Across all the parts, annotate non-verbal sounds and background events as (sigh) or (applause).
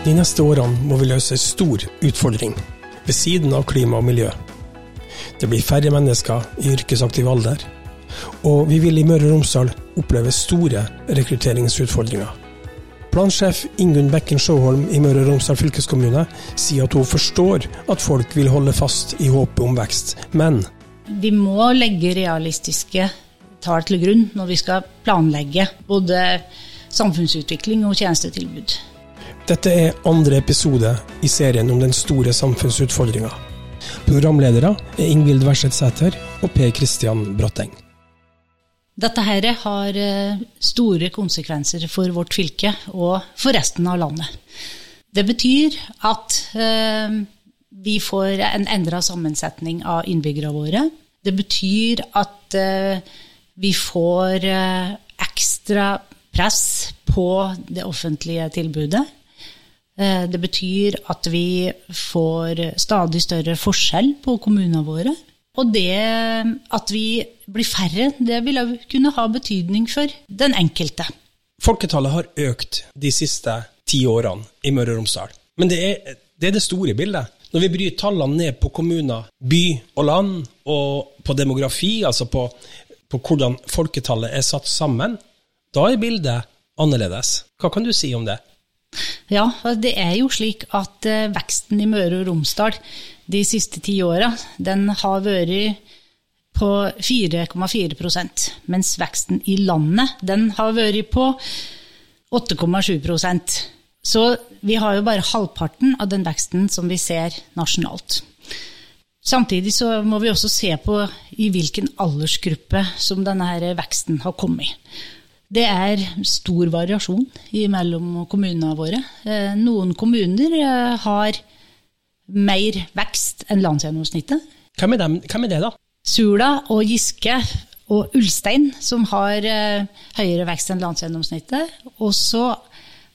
De neste årene må vi løse en stor utfordring, ved siden av klima og miljø. Det blir færre mennesker i yrkesaktiv alder, og vi vil i Møre og Romsdal oppleve store rekrutteringsutfordringer. Plansjef Ingunn Bekken Sjåholm i Møre og Romsdal fylkeskommune sier at hun forstår at folk vil holde fast i håpet om vekst, men Vi må legge realistiske tall til grunn når vi skal planlegge både samfunnsutvikling og tjenestetilbud. Dette er andre episode i serien om den store samfunnsutfordringa. Programledere er Ingvild Wersetsæter og Per Christian Bratteng. Dette her har eh, store konsekvenser for vårt fylke og for resten av landet. Det betyr at eh, vi får en endra sammensetning av innbyggerne våre. Det betyr at eh, vi får ekstra press på det offentlige tilbudet. Eh, Det betyr at vi får stadig større forskjell på kommunene våre. Og det at vi blir færre, det vil òg kunne ha betydning for den enkelte. Folketallet har økt de siste ti årene i Møre og Romsdal. Men det er, det er det store bildet. Når vi bryr tallene ned på kommuner, by og land, og på demografi, altså på, på hvordan folketallet er satt sammen, da er bildet annerledes. Hva kan du si om det? Ja, det er jo slik at eh, veksten i Møre og Romsdal de siste ti åra, den har vært på 4,4% mens veksten i landet, den har vært på 8,7% Så vi har jo bare halvparten av den veksten som vi ser nasjonalt. Samtidig så må vi også se på i hvilken aldersgruppe som denne veksten har kommet. Det er stor variasjon mellom kommunene våre. Eh, Noen kommuner eh, har mer vekst enn landsgjennomsnittet. Hvem er, dem, hvem er det, da? Sula og Giske og Ulstein som har eh, høyere vekst enn landsgjennomsnittet. Og så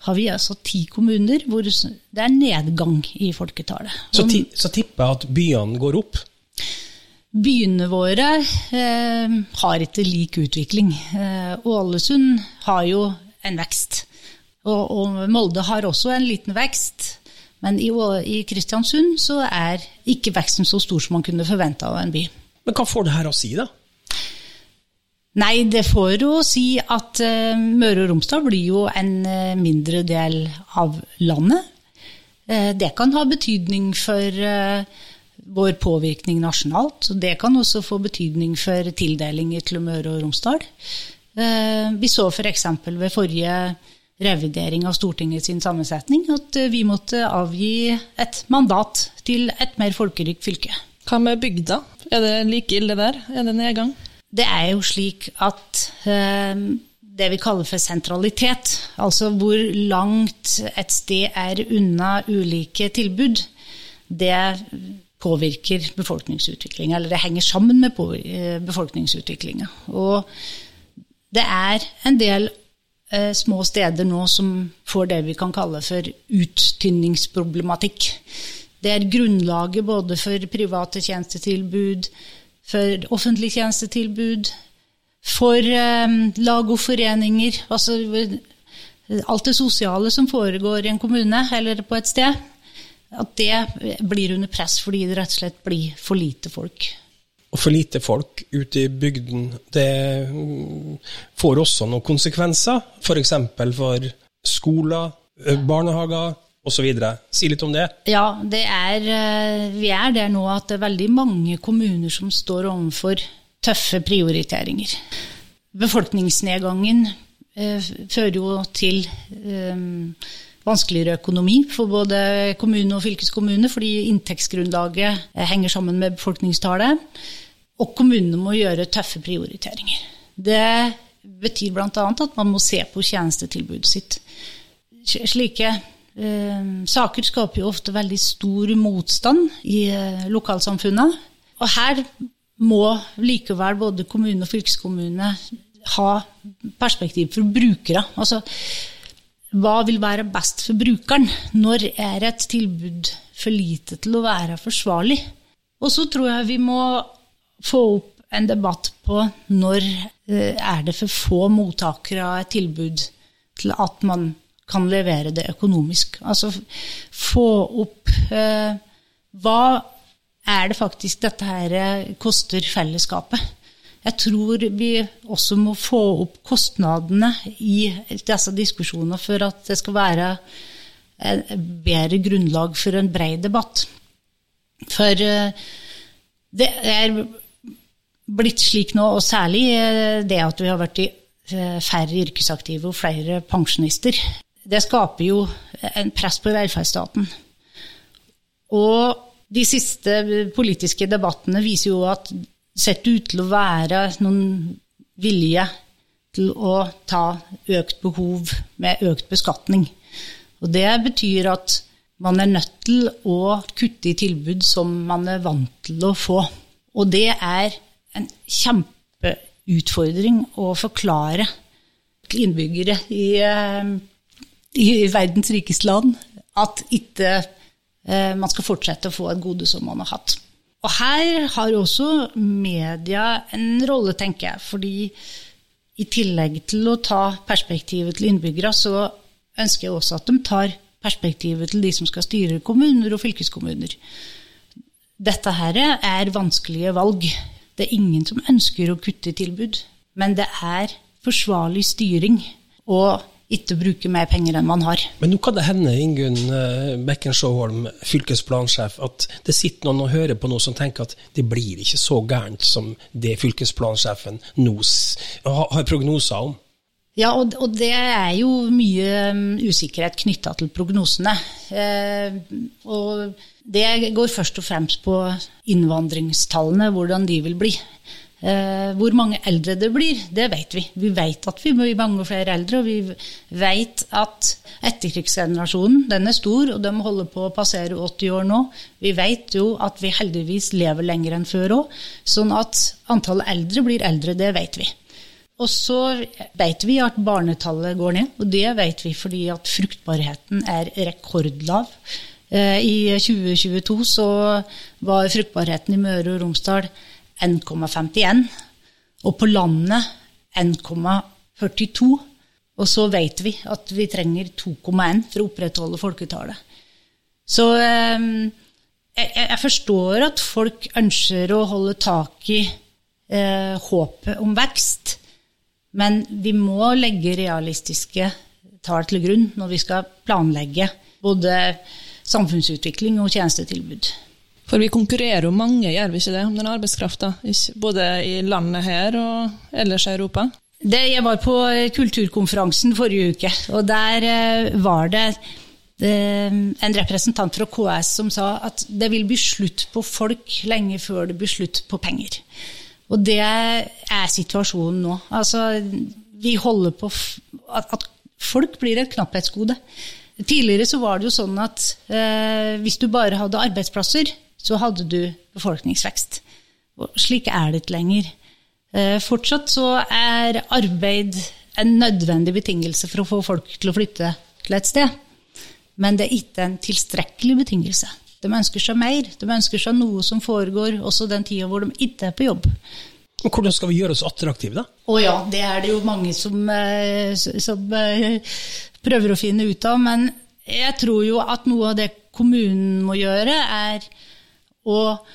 har vi altså ti kommuner hvor det er nedgang i folketallet. Så, ti, så tipper jeg at byene går opp. Byene våre eh, har ikke lik utvikling. Eh, Ålesund har jo en vekst. Og, og Molde har også en liten vekst. Men i, i Kristiansund så er ikke veksten så stor som man kunne forvente av en by. Men hva får det her å si, da? Nei, det får jo si at eh, Møre og Romsdal blir jo en eh, mindre del av landet. Eh, det kan ha betydning for vår påvirkning nasjonalt. og Det kan også få betydning for tildelinger til Møre og Romsdal. Eh, vi så f.eks. For ved forrige revidering av Stortingets sammensetning at eh, vi måtte avgi et mandat til et mer folkerikt fylke. Hva med bygda? Er det like ille der? Er det nedgang? Det er jo slik at eh, det vi kaller for sentralitet, altså hvor langt et sted er unna ulike tilbud, det påvirker befolkningsutviklinga, eller det henger sammen med eh, befolkningsutviklinga. Og det er en del eh, små steder nå som får det vi kan kalle for uttynningsproblematikk. Det er grunnlaget både for private tjenestetilbud, for offentlig tjenestetilbud, for eh, lag og foreninger. Altså eh, alt det sosiale som foregår i en kommune eller på et sted. At det blir under press fordi det rett og slett blir for lite folk. Og for lite folk ute i bygden, det får også noen konsekvenser. F.eks. For, for skoler, eh, barnehager osv. Si litt om det. Ja, det er, eh, vi er der nå at det er veldig mange kommuner som står overfor tøffe prioriteringer. Befolkningsnedgangen eh, fører jo til eh, vanskeligere økonomi for både kommune og fylkeskommune, fordi inntektsgrunnlaget eh, henger sammen med befolkningstallet. Og kommunene må gjøre tøffe prioriteringer. Det betyr bl.a. at man må se på tjenestetilbudet sitt. Slike eh, saker skaper jo ofte veldig stor motstand i eh, lokalsamfunnet. Og her må likevel både kommune og fylkeskommune ha perspektiv for brukere. Altså, hva vil være best for brukeren? Når er et tilbud for lite til å være forsvarlig? Og så tror jeg vi må få opp en debatt på når eh, er det for få mottakere av et tilbud til at man kan levere det økonomisk. Altså få opp eh, Hva er det faktisk dette her eh, koster fellesskapet? Jeg tror vi også må få opp kostnadene i disse diskusjonene for at det skal være et bedre grunnlag for en bred debatt. For eh, det er blitt slik nå, og særlig eh, det at vi har vært i færre yrkesaktive og flere pensjonister, det skaper jo en press på velferdsstaten. Og de siste politiske debattene viser jo at sett ut til å være noen vilje til å ta økt behov med økt beskatning. Og det betyr at man er nødt til å kutte i tilbud som man er vant til å få. Og det er en kjempeutfordring å forklare til innbyggere i, eh, i verdens rikeste land at ikke eh, man skal fortsette å få et gode som man har hatt. Og her har også media en rolle, tenker jeg. Fordi i tillegg til å ta perspektivet til innbyggere, så ønsker jeg også at de tar perspektivet til de som skal styre kommuner og fylkeskommuner. Dette her er vanskelige valg. Det er ingen som ønsker å kutte tilbud, men det er forsvarlig styring. Og ikke bruke mer penger enn man har. Men nå kan det hende, Ingunn eh, Bekken Sjåholm, fylkesplansjef, at det sitter noen og hører på noe som tenker at det blir ikke så gærent som det fylkesplansjefen nå har prognoser om? Ja, og, det er jo mye mm, usikkerhet knytta til prognosene. Eh, og det går først og fremst på innvandringstallene, hvordan de vil bli. Eh, hvor mange eldre det blir, det vet vi. Vi vet at vi blir mange flere eldre, og vi vet at etterkrigsgenerasjonen den er stor, og de holder på å passere 80 år nå. Vi vet jo at vi heldigvis lever lenger enn før òg, sånn at antallet eldre blir eldre, det vet vi. Og så vet vi at barnetallet går ned, og det vet vi fordi at fruktbarheten er rekordlav. Eh, I 2022 så var fruktbarheten i Møre og Romsdal 1,51. Og på landet 1,42. Og så vet vi at vi trenger 2,1 for å opprettholde folketallet. Så eh, jeg, jeg, forstår at folk ønsker å holde tak i eh, håpet om vekst, men vi må legge realistiske tall til grunn når vi skal planlegge både samfunnsutvikling og tjenestetilbud. For vi konkurrerer jo mange, gjør vi ikke det, om den arbeidskrafta? Både i landet her og ellers i Europa? Det, jeg var på kulturkonferansen forrige uke, og der eh, var det eh, en representant fra KS som sa at det vil bli slutt på folk lenge før det blir slutt på penger. Og det er situasjonen nå. Altså, vi holder på at, at folk blir et knapphetsgode. Tidligere så var det jo sånn at eh, hvis du bare hadde arbeidsplasser, så hadde du befolkningsvekst. Og slik er det ikke lenger. Eh, fortsatt så er arbeid en nødvendig betingelse for å få folk til å flytte til et sted. Men det er ikke en tilstrekkelig betingelse. De ønsker seg mer. De ønsker seg noe som foregår også den tida hvor de ikke er på jobb. Og Hvordan skal vi gjøre oss attraktive, da? Å ja, det er det jo mange som, eh, som eh, prøver å finne ut av. Men jeg tror jo at noe av det kommunen må gjøre, er og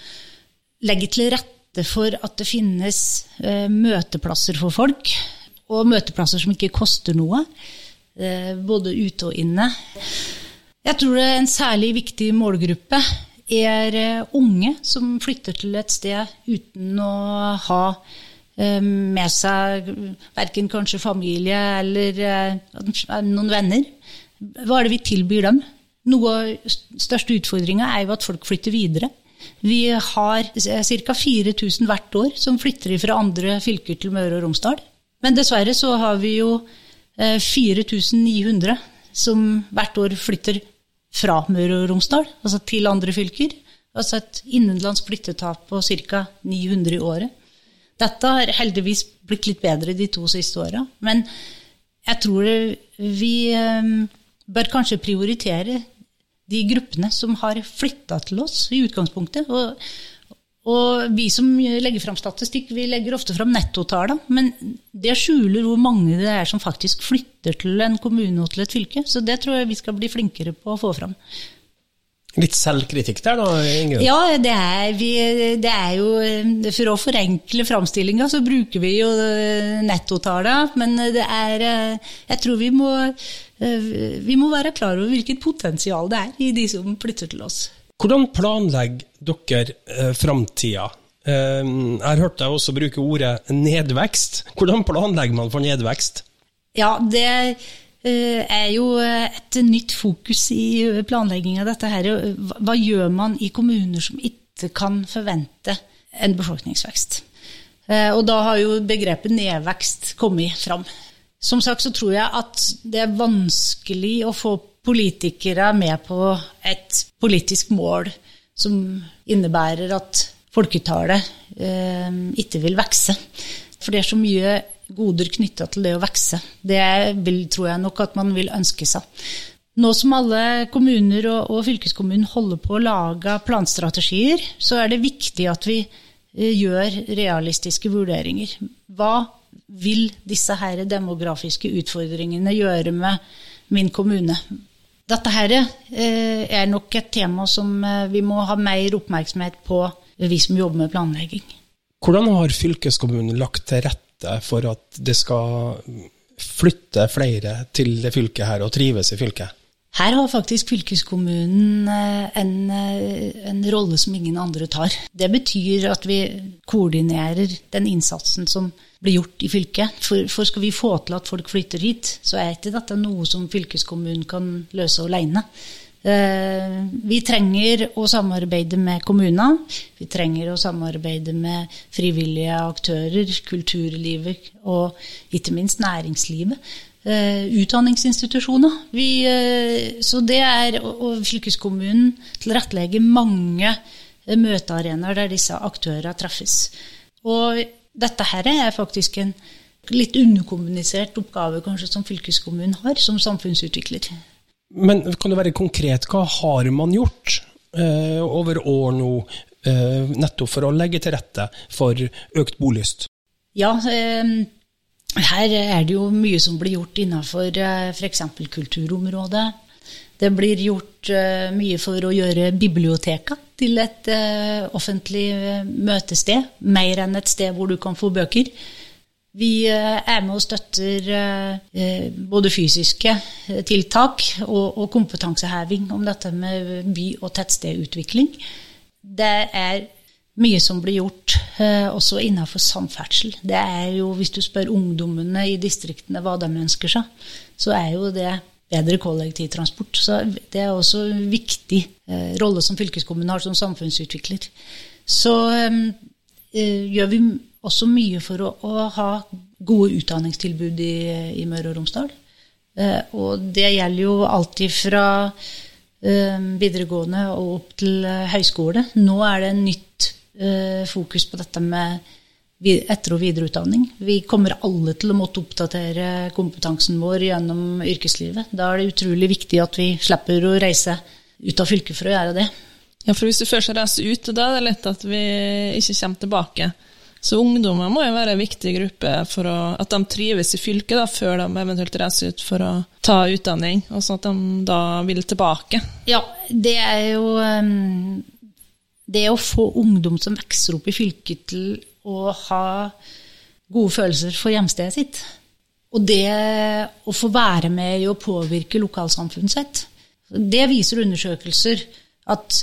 legge til rette for at det finnes eh, møteplasser for folk. Og møteplasser som ikke koster noe, eh, både ute og inne. Jeg tror det er en særlig viktig målgruppe er eh, unge som flytter til et sted uten å ha med seg verken kanskje familie eller noen venner. Hva er det vi tilbyr dem? Noe av største utfordringa er jo at folk flytter videre. Vi har ca. 4000 hvert år som flytter fra andre fylker til Møre og Romsdal. Men dessverre så har vi jo 4900 eh, som hvert år flytter fra Møre og Romsdal, altså til andre fylker. Altså et innenlands flyttetap på ca. 900 i året. Dette har heldigvis blitt litt bedre de to siste åra, men jeg tror vi eh, bør kanskje prioritere de gruppene som har flytta til oss i utgangspunktet. Og, Og vi som legger fram statistikk, vi legger ofte fram nettotallene, men det skjuler hvor mange det er som faktisk flytter til en kommune og til et fylke. Så det tror jeg vi skal bli flinkere på å få fram. Litt selvkritikk der, da, Ingunn? Ja, det er, vi, det er jo For å forenkle framstillinga, så bruker vi jo nettotallene. Men det er Jeg tror vi må, vi må være klar over hvilket potensial det er i de som flytter til oss. Hvordan planlegger dere eh, framtida? Eh, jeg har hørt deg også bruke ordet nedvekst. Hvordan planlegger man for nedvekst? Ja, det eh, er jo et nytt fokus i planlegging av dette. her. Hva gjør man i kommuner som ikke kan forvente en befolkningsvekst? Eh, og da har jo begrepet nedvekst kommet fram. Som sagt så tror jeg at det er vanskelig å få politikere med på et politisk mål som innebærer at folketallet eh, ikke vil vokse. For det er så mye goder knytta til det å vokse. Det vil, tror jeg nok at man vil ønske seg. Nå som alle kommuner og, og fylkeskommunen holder på å lage planstrategier, så er det viktig at vi eh, gjør realistiske vurderinger. Hva vil disse her demografiske utfordringene gjøre med min kommune? Dette her eh, er nok et tema som eh, vi må ha mer oppmerksomhet på, vi som jobber med planlegging. Hvordan har fylkeskommunen lagt til rette for at det skal flytte flere til det fylket her og trives i fylket? Her har faktisk fylkeskommunen eh, en, en, rolle som ingen andre tar. Det betyr at vi koordinerer den innsatsen som blir gjort i fylket. For, for, skal vi få til at folk flytter hit, så er ikke dette noe som fylkeskommunen kan løse alene. Eh, vi trenger å samarbeide med kommunene. Vi trenger å samarbeide med frivillige aktører, kulturlivet og ikke minst næringslivet. Eh, utdanningsinstitusjoner. Vi, eh, så det er, og fylkeskommunen tilrettelegger mange møtearenaer der disse aktørene treffes. Og dette her er faktisk en litt underkommunisert oppgave kanskje som fylkeskommunen har, som samfunnsutvikler. Men kan du være konkret, hva har man gjort eh, over år nå, eh, nettopp for å legge til rette for økt bolyst? Ja, eh, her er det jo mye som blir gjort innenfor eh, f.eks. kulturområdet. Det blir gjort uh, mye for å gjøre biblioteka til et uh, offentlig uh, møtested, mer enn et sted hvor du kan få bøker. Vi er med og støtter både fysiske tiltak og, kompetanseheving om dette med by- og tettstedutvikling. Det er mye som blir gjort, også innenfor samferdsel. Det er jo, Hvis du spør ungdommene i distriktene hva de ønsker seg, så er jo det bedre kollektivtransport. Så det er også en viktig eh, rolle som fylkeskommunen har som samfunnsutvikler. Så øh, gjør vi også mye for å, å ha gode utdanningstilbud i, i Møre og Romsdal. Eh, og det gjelder jo alltid fra eh, videregående og opp til eh, høyskole. Nå er det nytt eh, fokus på dette med etter- og videreutdanning. Vi kommer alle til å måtte oppdatere kompetansen vår gjennom yrkeslivet. Da er det utrolig viktig at vi slipper å reise ut av fylket for å gjøre det. Ja, for hvis du først reiser ut, da er det lett at vi ikke kommer tilbake. Så ungdommer må jo være en viktig gruppe for å, at de trives i fylket da, før de eventuelt reiser ut for å ta utdanning, og sånn at de da vil tilbake. Ja, det er jo um, Det å få ungdom som vokser opp i fylket til å ha gode følelser for hjemstedet sitt. Og det å få være med i å påvirke lokalsamfunnet sitt. Det viser undersøkelser at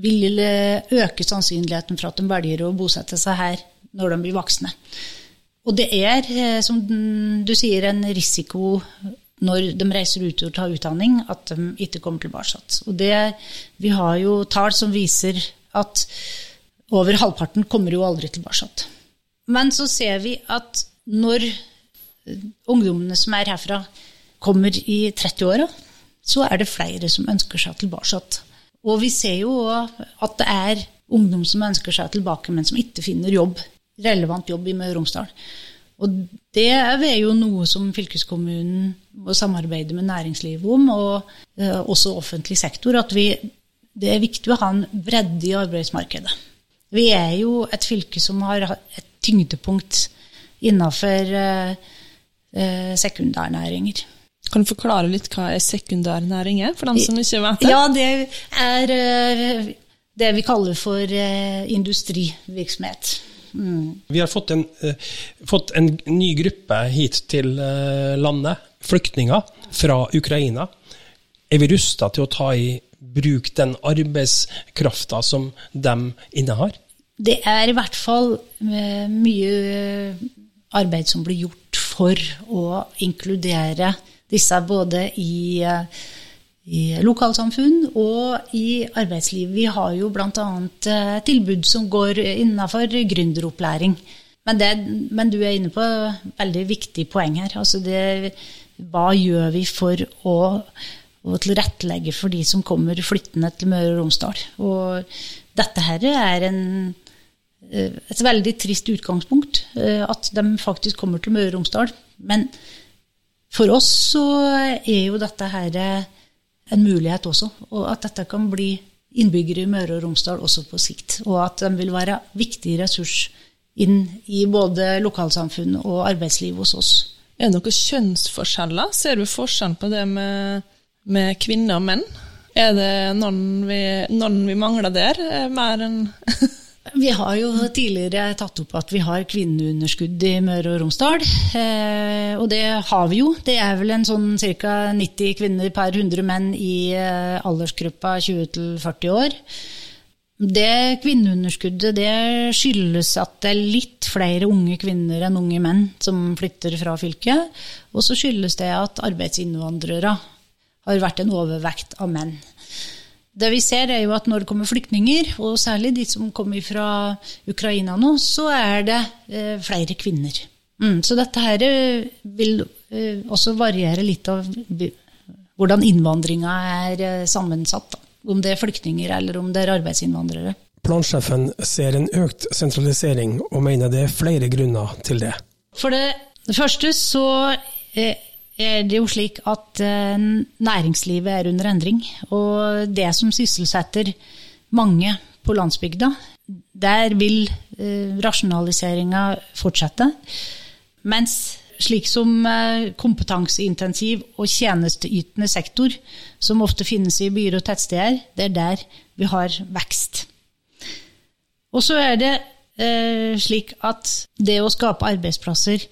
vil øke sannsynligheten for at de velger å bosette seg her når de blir voksne. Og det er, eh, som du sier, en risiko når de reiser ut og tar utdanning, at de ikke kommer tilbake. Og det, vi har jo tall som viser at over halvparten kommer jo aldri tilbake. Men så ser vi at når ungdommene som er herfra, kommer i 30-åra, så er det flere som ønsker seg tilbake. Og vi ser jo at det er ungdom som ønsker seg tilbake, men som ikke finner jobb, relevant jobb i Møre og Romsdal. Og det er jo noe som fylkeskommunen må samarbeide med næringslivet om, og eh, også offentlig sektor. At vi, det er viktig å ha en bredde i arbeidsmarkedet. Vi er jo et fylke som har et tyngdepunkt innenfor eh, eh, sekundærnæringer. Kan du forklare litt hva er sekundærnæring er, for dem som ikke vet det? Ja, det er eh, det vi kaller for eh, industrivirksomhet. Mm. Vi har fått en, eh, fått en, ny gruppe hit til eh, landet, flyktninger fra Ukraina. Er vi rusta til å ta i bruk den arbeidskrafta som de innehar? Det er i hvert fall eh, mye arbeid som blir gjort for å inkludere disse både i i lokalsamfunn og i arbeidsliv. Vi har jo bl.a. Eh, tilbud som går innenfor gründeropplæring. Men, det, men, du er inne på veldig viktig poeng her. Altså det, hva gjør vi for å, å, tilrettelegge for de som kommer flyttende til Møre og Romsdal? Og dette her er en, eh, et veldig trist utgangspunkt, eh, at de faktisk kommer til Møre og Romsdal. Men for oss så er jo dette her en mulighet også. Og at dette kan bli innbyggere i Møre og Romsdal også på sikt. Og at de vil være viktig ressurs inn i både lokalsamfunn og arbeidsliv hos oss. Er det noen kjønnsforskjeller? Ser du forskjell på det med, med kvinner og menn? Er det noen vi, noen vi mangler der, mer enn (laughs) Vi har jo tidligere tatt opp at vi har kvinneunderskudd i Møre og Romsdal. Eh, og det har vi jo. Det er vel en sånn ca. 90 kvinner per 100 menn i eh, aldersgruppa 20 40 år. Det kvinneunderskuddet det skyldes at det er litt flere unge kvinner enn unge menn som flytter fra fylket. Og så skyldes det at arbeidsinnvandrere har vært en overvekt av menn. Det vi ser, er jo at når det kommer flyktninger, og særlig de som kommer fra Ukraina nå, så er det eh, flere kvinner. Mm, så dette her eh, vil eh, også variere litt av hvordan innvandringa er eh, sammensatt. Da. Om det er flyktninger eller om det er arbeidsinnvandrere. Plansjefen ser en økt sentralisering, og mener det er flere grunner til det. For det, første så eh, er det jo slik at eh, næringslivet er under endring. Og det som sysselsetter mange på landsbygda, der vil eh, rasjonaliseringa fortsette. Mens slik som eh, kompetanseintensiv og tjenesteytende sektor, som ofte finnes i byer og tettsteder, det er der vi har vekst. Og så er det slik at det å skape arbeidsplasser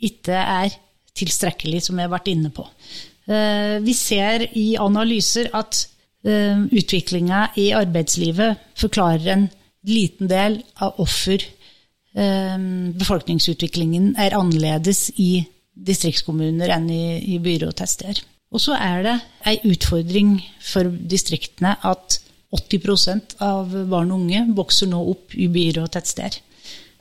ikke er tilstrekkelig, som jeg har vært inne på. Eh, vi ser i analyser at eh, utviklinga i arbeidslivet forklarer en liten del av hvorfor eh, befolkningsutviklingen er annerledes i distriktskommuner enn i, i byer og tettsteder. Og så er det ei utfordring for distriktene at 80 av barn og unge vokser nå opp i byer og tettsteder.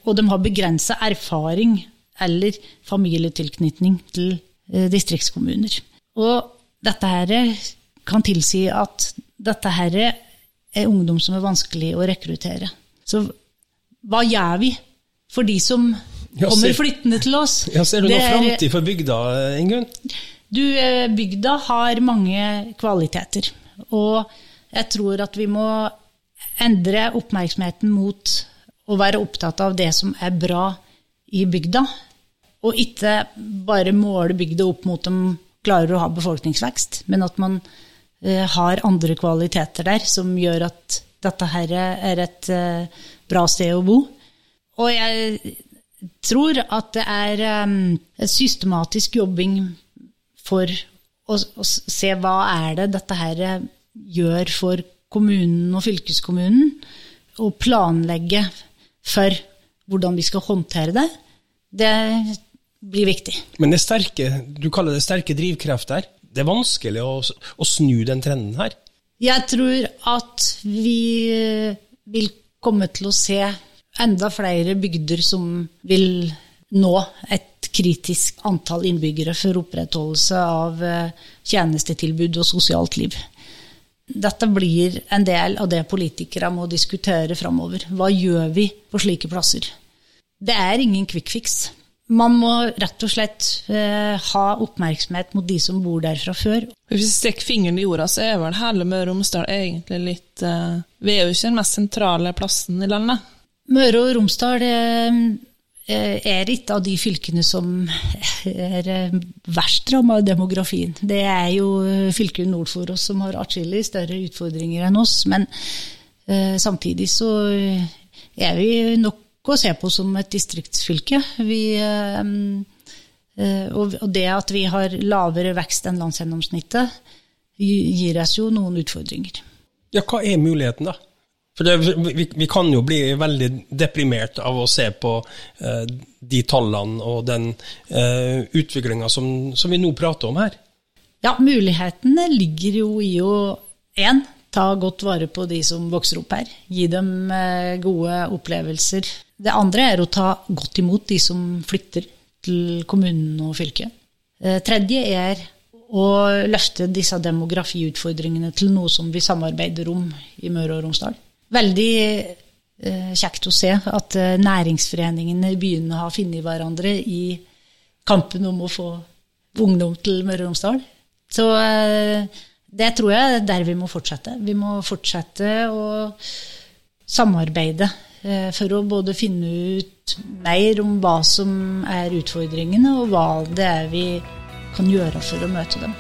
Og de har begrensa erfaring eller familietilknytning til eh, distriktskommuner. Og dette her kan tilsi at dette her er ungdom som er vanskelig å rekruttere. Så hva gjør vi for de som kommer flyttende til oss? Ja, Ser du noen framtid for bygda, Ingunn? Du, eh, Bygda har mange kvaliteter. Og jeg tror at vi må endre oppmerksomheten mot å være opptatt av det som er bra i bygda, og ikke bare måle bygda opp mot om klarer å ha befolkningsvekst, men at man eh, har andre kvaliteter der som gjør at dette her er et eh, bra sted å bo. Og jeg tror at det er um, systematisk jobbing for å, å, se hva er det dette her gjør for kommunen og fylkeskommunen, og planlegge for hvordan vi skal håndtere det. Det blir viktig. Men det sterke, du kaller det sterke drivkrefter. Det er vanskelig å, å snu den trenden her? Jeg tror at vi eh, vil komme til å se enda flere bygder som vil nå et kritisk antall innbyggere for opprettholdelse av eh, tjenestetilbud og sosialt liv. Dette blir en del av det politikere må diskutere framover. Hva gjør vi på slike plasser? Det er ingen quick fix. Man må rett og slett eh, ha oppmerksomhet mot de som bor der fra før. Hvis vi stikker fingeren i jorda, så er vel hele Møre og Romsdal egentlig litt eh, Vi er jo ikke den mest sentrale plassen i landet. Møre og Romsdal er et av de fylkene som er verst rammet av demografien. Det er jo fylket nord for oss som har atskillig større utfordringer enn oss. Men samtidig så er vi nok å se på som et distriktsfylke. Vi Eh, og det at vi har lavere vekst enn landsgjennomsnittet, gir oss jo noen utfordringer. Ja, hva er muligheten, da? For det, vi, vi, kan jo bli veldig deprimert av å se på eh, de tallene og den eh, utviklinga som, som, vi nå prater om her. Ja, mulighetene ligger jo i å én, ta godt vare på de som vokser opp her. Gi dem uh, gode opplevelser. Det andre er å ta godt imot de som flytter til kommunen og fylket. Det eh, tredje er å løfte disse demografiutfordringene til noe som vi samarbeider om i Møre og Romsdal. Veldig eh, kjekt å se at eh, næringsforeningene i byene har funnet hverandre i kampen om å få ungdom til Møre og Romsdal. Så det tror jeg er der vi må fortsette. Vi må fortsette å samarbeide Eh, for å både finne ut mer om hva som er utfordringene, og hva det er vi kan gjøre for å møte dem.